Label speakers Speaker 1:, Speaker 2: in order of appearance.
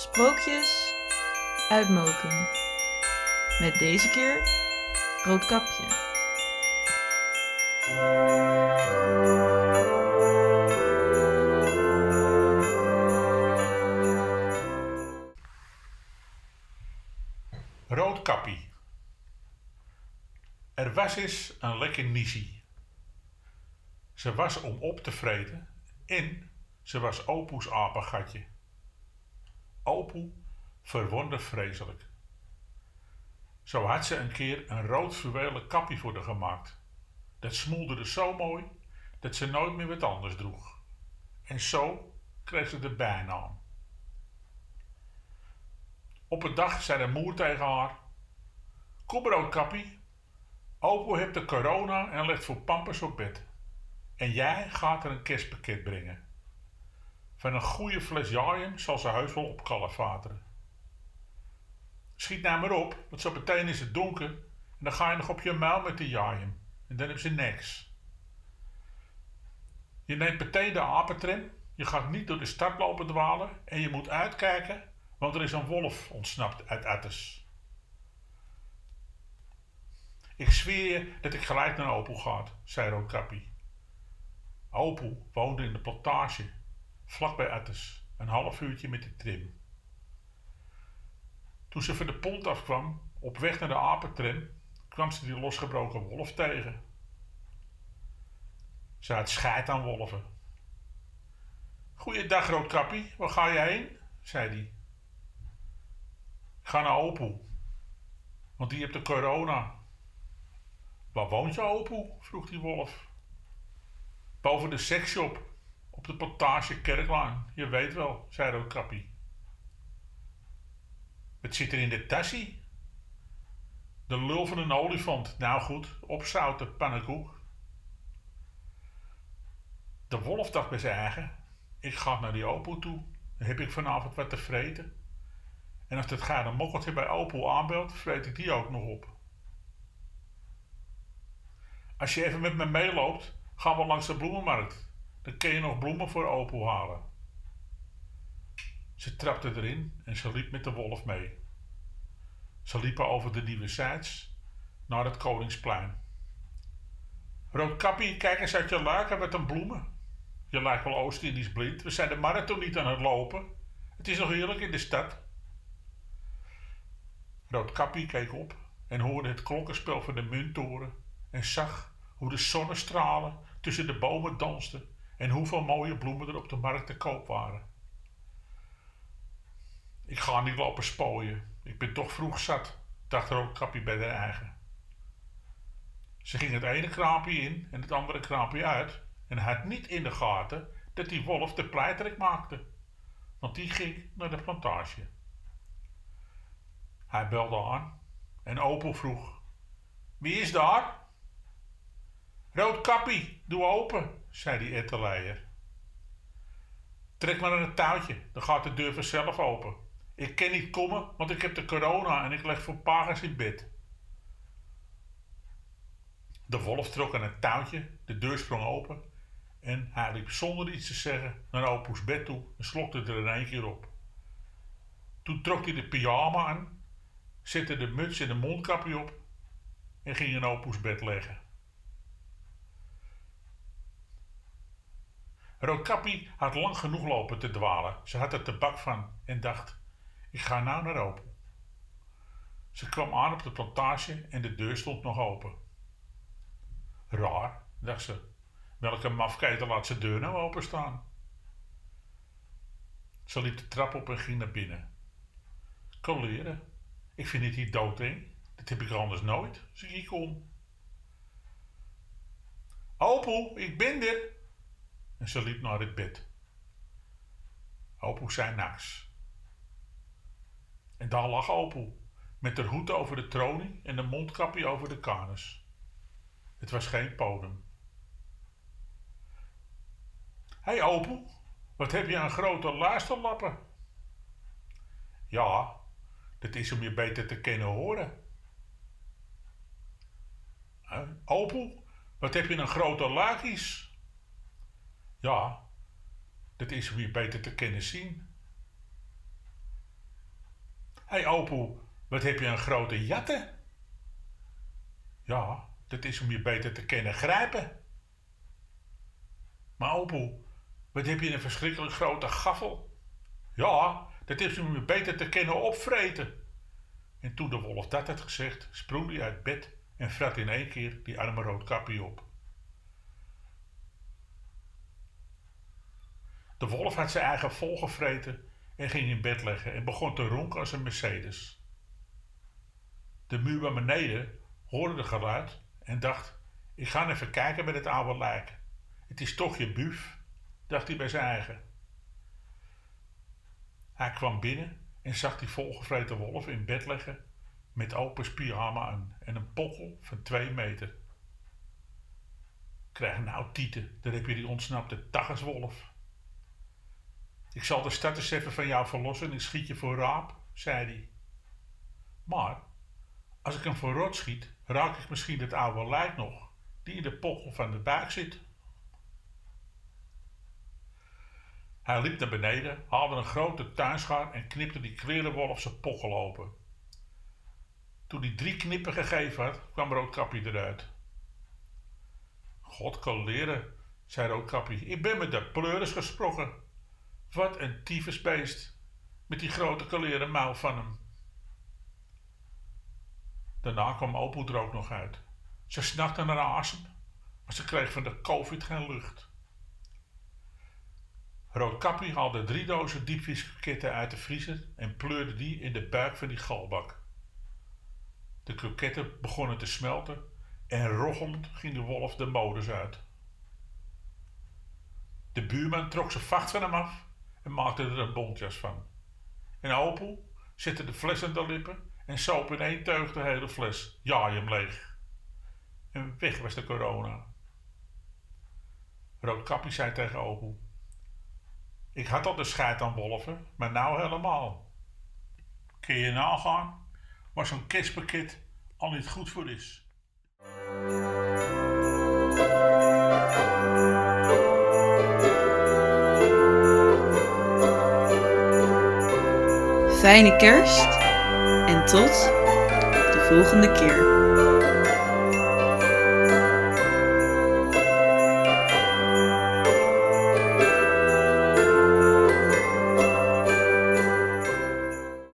Speaker 1: Sprookjes uit Mokum. Met deze keer Roodkapje.
Speaker 2: Roodkappie. Er was eens een lekker niesie. Ze was om op te vreten en ze was Opoes apengatje. Opoe verwonde vreselijk. Zo had ze een keer een rood fluwelen kappie voor haar gemaakt. Dat smolderde zo mooi dat ze nooit meer wat anders droeg. En zo kreeg ze de bijnaam. Op een dag zei de moer tegen haar: Kom roodkappie, Opoe heeft de corona en ligt voor pampers op bed. En jij gaat er een kerstpakket brengen. Van een goede fles jaaien zal ze heus wel opkalefateren. Schiet nou maar op, want zo meteen is het donker en dan ga je nog op je muil met die jaaien. En dan hebben ze niks. Je neemt meteen de apentram, je gaat niet door de stad lopen dwalen en je moet uitkijken, want er is een wolf ontsnapt uit Attes. Ik zweer je dat ik gelijk naar Opel ga, zei Roodkappie. Opel woonde in de plantage, vlak bij Attes, een half uurtje met de trim. Toen ze van de pont afkwam, op weg naar de apentram, kwam ze die losgebroken wolf tegen. Ze had scheid aan wolven. Goeiedag, Roodkappie, waar ga je heen? zei hij. Ga naar Opel, want die heeft de corona. Waar woont je, Opel? vroeg die wolf. Boven de seksshop, op de plantage Kerklaan. Je weet wel, zei Roodkappie. Wat zit er in de tassie? De lul van een olifant. Nou goed, opzouten, pannenkoek. De wolf dacht bij zijn eigen. Ik ga naar die Opel toe. Dan heb ik vanavond wat te vreten. En als dat gare mokkeltje bij Opel aanbelt, vreet ik die ook nog op. Als je even met me meeloopt, gaan we langs de bloemenmarkt. Dan kun je nog bloemen voor Opel halen. Ze trapte erin en ze liep met de wolf mee. Ze liepen over de nieuwe zijds naar het Koningsplein. Roodkappie, kijk eens uit je laken met een bloemen. Je lijkt wel Oost-Indisch blind. We zijn de marathon niet aan het lopen. Het is nog heerlijk in de stad. Roodkappie keek op en hoorde het klokkenspel van de munttoren en zag hoe de zonnestralen tussen de bomen dansten en hoeveel mooie bloemen er op de markt te koop waren. Ik ga niet lopen spooien. Ik ben toch vroeg zat, dacht Roodkappie bij de eigen. Ze ging het ene kraampje in en het andere kraampje uit en had niet in de gaten dat die wolf de pleitrik maakte, want die ging naar de plantage. Hij belde aan en Opel vroeg: Wie is daar? Roodkappie, doe open, zei die etterleier. Trek maar aan het touwtje, dan gaat de deur vanzelf open. Ik kan niet komen, want ik heb de corona en ik leg voor pagers in bed. De wolf trok aan het touwtje, de deur sprong open en hij liep zonder iets te zeggen naar Opoes bed toe en slokte er in één keer op. Toen trok hij de pyjama aan, zette de muts en de mondkapje op en ging in Opoes bed leggen. Roodkappie had lang genoeg lopen te dwalen. Ze had er tabak van en dacht: ik ga nou naar open. Ze kwam aan op de plantage en de deur stond nog open. Raar, dacht ze. Welke mafketel laat zijn deur nou openstaan? Ze liep de trap op en ging naar binnen. Coleren, ik vind dit hier doodeng. Dat heb ik anders nooit, als ik hier kom. Opel, ik ben er. En ze liep naar het bed. Opel zei niks. En daar lag Opel, met de hoed over de tronie en de mondkapje over de kanus. Het was geen podium. Hé hey Opel, wat heb je aan grote luisterlappen? Ja, dat is om je beter te kunnen horen. Opel, wat heb je een grote lakies? Ja, dat is om je beter te kunnen zien. Hé hey, Opoe, wat heb je een grote jatte? Ja, dat is om je beter te kennen grijpen. Maar Opoe, wat heb je een verschrikkelijk grote gaffel? Ja, dat is om je beter te kennen opvreten. En toen de wolf dat had gezegd, sprong hij uit bed en frat in één keer die arme roodkapje op. De wolf had zijn eigen volgevreten en ging in bed leggen en begon te ronken als een Mercedes. De muur beneden hoorde de geluid en dacht: Ik ga even kijken bij het oude lijk. Het is toch je buf, dacht hij bij zijn eigen. Hij kwam binnen en zag die volgevreten wolf in bed liggen met open aan en een pokkel van twee meter. Krijg nou tieten, daar heb je die ontsnapte taggerswolf. Ik zal de stad van jou verlossen en ik schiet je voor raap, zei hij. Maar als ik hem voor rot schiet, raak ik misschien het oude lijk nog, die in de pokkel van de buik zit. Hij liep naar beneden, haalde een grote tuinschaar en knipte die kwelenwolf zijn pokkel open. Toen hij drie knippen gegeven had, kwam Roodkapje eruit. God kan leren, zei Roodkapje. Ik ben met de pleuris gesproken. Wat een tyfusbeest, met die grote kaleren mouw van hem. Daarna kwam Opoe er ook nog uit. Ze snakte naar asem, maar ze kreeg van de covid geen lucht. Roodkappie haalde drie dozen diepvrieskroketten uit de vriezer en pleurde die in de buik van die galbak. De kroketten begonnen te smelten en rochelend ging de wolf de modus uit. De buurman trok zijn vacht van hem af en maakte er een bontjas van. En Opel zette de fles aan de lippen en soop in één teug de hele fles. Ja, je hem leeg. En weg was de corona. Roodkappie zei tegen Opel. Ik had al de scheid aan wolven, maar nou helemaal. Kun je nagaan waar zo'n kerstpakket al niet goed voor is.
Speaker 1: Fijne kerst en tot de volgende keer.